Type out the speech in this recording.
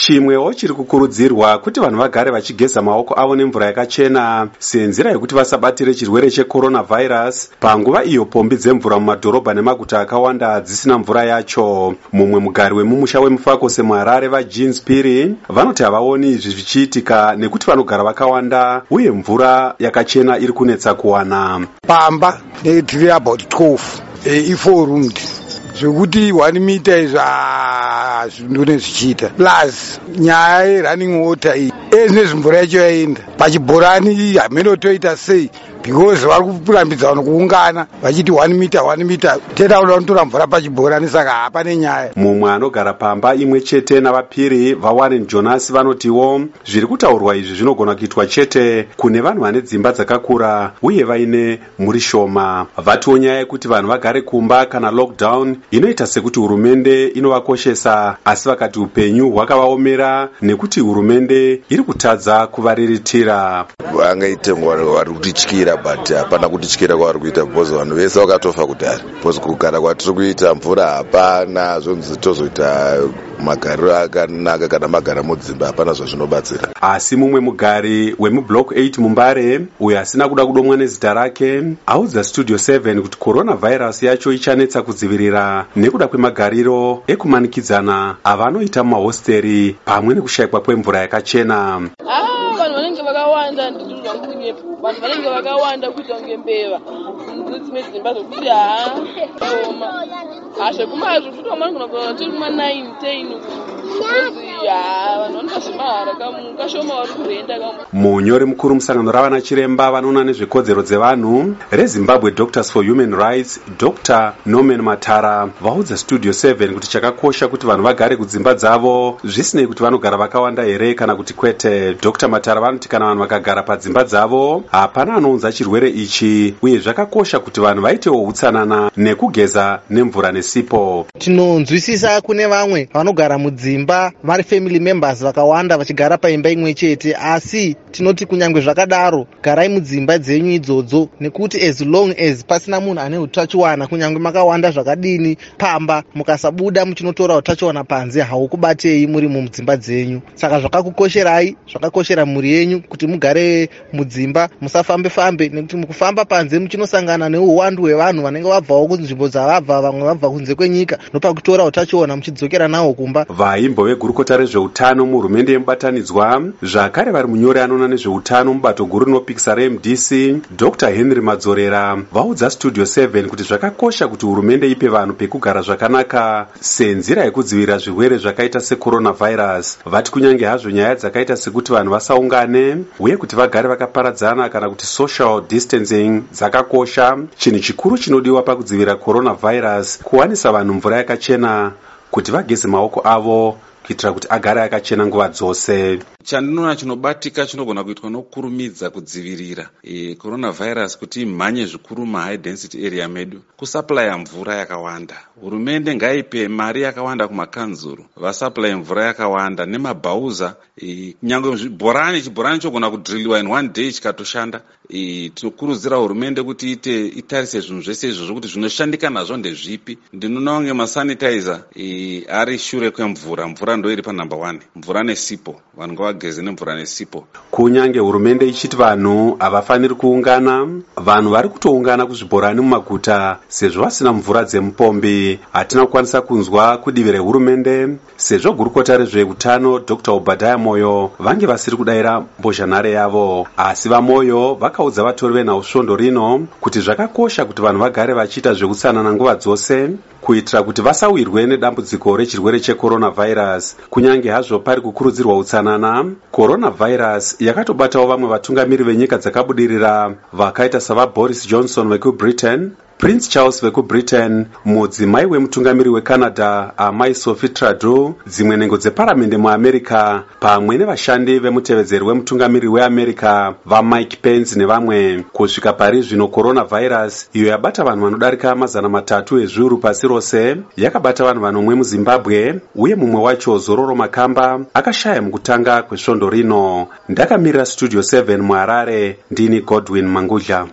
chimwewo chiri kukurudzirwa kuti vanhu vagare vachigeza maoko avo nemvura yakachena senzira yekuti vasabatire chirwere checoronavhairus panguva iyo pombi dzemvura mumadhorobha nemaguta akawanda dzisina mvura yacho. Mumwe mugari wemumusha wemufako semuharare vajeans piri vanoti havaoni izvi zvichiitika nekuti vanogara vakawanda uye mvura yakachena iri kunetsa kuwana. Pamba tiri about 12 iforumd zvekuti one mita izvi zvindone zvichiita plus nyaya yerunning water iyi ezvinezvi mvura yacho yaenda pachibhorani hameno toita sei because vari kurambidza vanhu kuungana vachiti one mita one mita tenda kuda kunotora mvura pachibhorani saka hapane nyaya. Mumwe anogara pamba imwe chete navapiri vawarren jonas vanotiwo zviri kutaurwa izvi zvinogona kuitwa chete kune vanhu vane dzimba dzakakura uye vaine mhuri shoma vatiwo nyaya yekuti vanhu vagare kumba kana lockdown inoita sekuti hurumende inovakoshesa asi vakati upenyu hwakavaomera nekuti hurumende iri kutadza kuvariritira. Vangaite vari kutityira but hapana kutityira kwavari kuita because vanhu vese vakatofa kudhara because kugara kwatiri kuita mvura hapana zvonzi tozoita magariro akanaka kana magara mudzimba hapana zvazvinobatsira. Asi mumwe mugari wemublock 8 mumbare uyo asina kuda kudomwa nezita rake audza studio 7 kuti coronavhairasi yacho ichanetsa kudzivirira nekuda kwemagariro ekumanikidzana avanoita mumahosteri pamwe nekushayikwa kwemvura yakachena. Ah, vanenge vakawanda ndiri zvangu kunyepa vanhu vanenge vakawanda kuita kunge mbeva. Dzimwe dzimba zvokuti haa oma hazvekumazvo futoma anogona kuaa tiri kuma 9 10 munyori mukuru musangano ravana chiremba vanoona nezvekodzero dzevanhu rezimbabwe doctors for human rights dr. Norman matara. Vaudza studio 7 kuti chakakosha kuti vanhu vagare kudzimba dzavo. Zvisinei kuti vanogara vakawanda here kana kuti kwete. Dr. Matara vanoti kana vanhu vakagara padzimba dzavo hapana anounza chirwere ichi. Uye zvakakosha kuti vanhu vaitewo utsanana nekugeza nemvura nesipo. Tinonzwisisa kune vamwe vanogara mudzimba vari family members vakawanda vachigara paimba imwe chete asi tinoti kunyange zvakadaro garai mudzimba dzenyu idzodzo nekuti as long as pasina munhu ane utachiwana kunyange makawanda zvakadini pamba mukasabuda muchinotora utachiwana panze haukubatei muri mudzimba dzenyu. Saka zvakakukosherai zvakakoshera mhuri yenyu kuti mugare mudzimba musafambe fambe nekuti mukufamba panze muchinosangana neuwandu hwevanhu vanenge vabvawo kunzvimbo dzavabva vamwe vabva kunze kwenyika nopakutora utachiona muchidzokera nawo kumba vaimbo vegurukota rezveutano muhurumende yemubatanidzwa. Zvakare vari munyori anoona nezveutano mubato guru rinopikisa remdc dr. Henry madzorera. Vaudza studio 7 kuti zvakakosha kuti hurumende ipe vanhu pekugara zvakanaka senzira yekudzivirira zvirwere zvakaita secoronavhairus vati kunyange hazvo nyaya dzakaita sekuti vanhu vasaungane uye kuti vagare vakaparadzana kana kuti social distancing dzakakosha. Chinhu chikuru chinodiwa pakudzivirira coronavhairus kuwanisa vanhu mvura yakachena kuti vageze maoko avo kuitira kuti agare akachena nguva dzose. Chandinoona chinobatika chinogona kuitwa nokukurumidza kudzivirira e, coronavirus kuti imhanye zvikuru mahigh density area medu kusaplaya mvura yakawanda. Hurumende ngaipe mari yakawanda kumakanzuru vasaplai mvura yakawanda nemabhauza e, nyange bhorani chibhorani chogona kudhiriliwa in one day chikatoshanda. E, tinokurudzira hurumende kuti ite itarise zvinhu zvese izvozvo kuti zvinoshandika nazvo ndezvipi. Ndinoona kunge masanitizer e, ari shure kwemvura. Mvura ndo iri panumber one. Mvura nesipo. Vanhu ngavageze nemvura nesipo. Kunyange hurumende ichiti vanhu havafaniri kuungana vanhu vari kutoungana kuzvibhorani mumaguta sezvo vasina mvura dzemupombi. Hatina kukwanisa kunzwa kudivi rehurumende sezvo gurukota rezveutano dr. Obadhaya moyo vange vasiri kudayira mbozhanhare yavo. Asi vamoyo vakaudza vatori venhau svondo rino kuti zvakakosha kuti vanhu vagare vachiita zveutsanana nguva dzose kuitira kuti vasawirwe nedambudziko rechirwere checoronavhairus kunyange hazvo pari kukurudzirwa utsanana coronavhairus yakatobatawo vamwe vatungamiri venyika dzakabudirira vakaita savaboris johnson vekubritain prince charles vekubritain mudzimai wemutungamiri wecanada amai sophie tradu dzimwe nhengo dzeparamende muamerica pamwe nevashandi vemutevedzeri wemutungamiri weamerica vamike pence nevamwe. Kusvika pari zvino coronavhairus iyo yabata vanhu vanodarika mazana matatu ezviuru pasi rose yakabata vanhu vanomwe muzimbabwe uye mumwe wacho zororo makamba akashaya mukutanga kwesvondo rino. Ndakamirira studio 7 muharare ndini godwin mangudla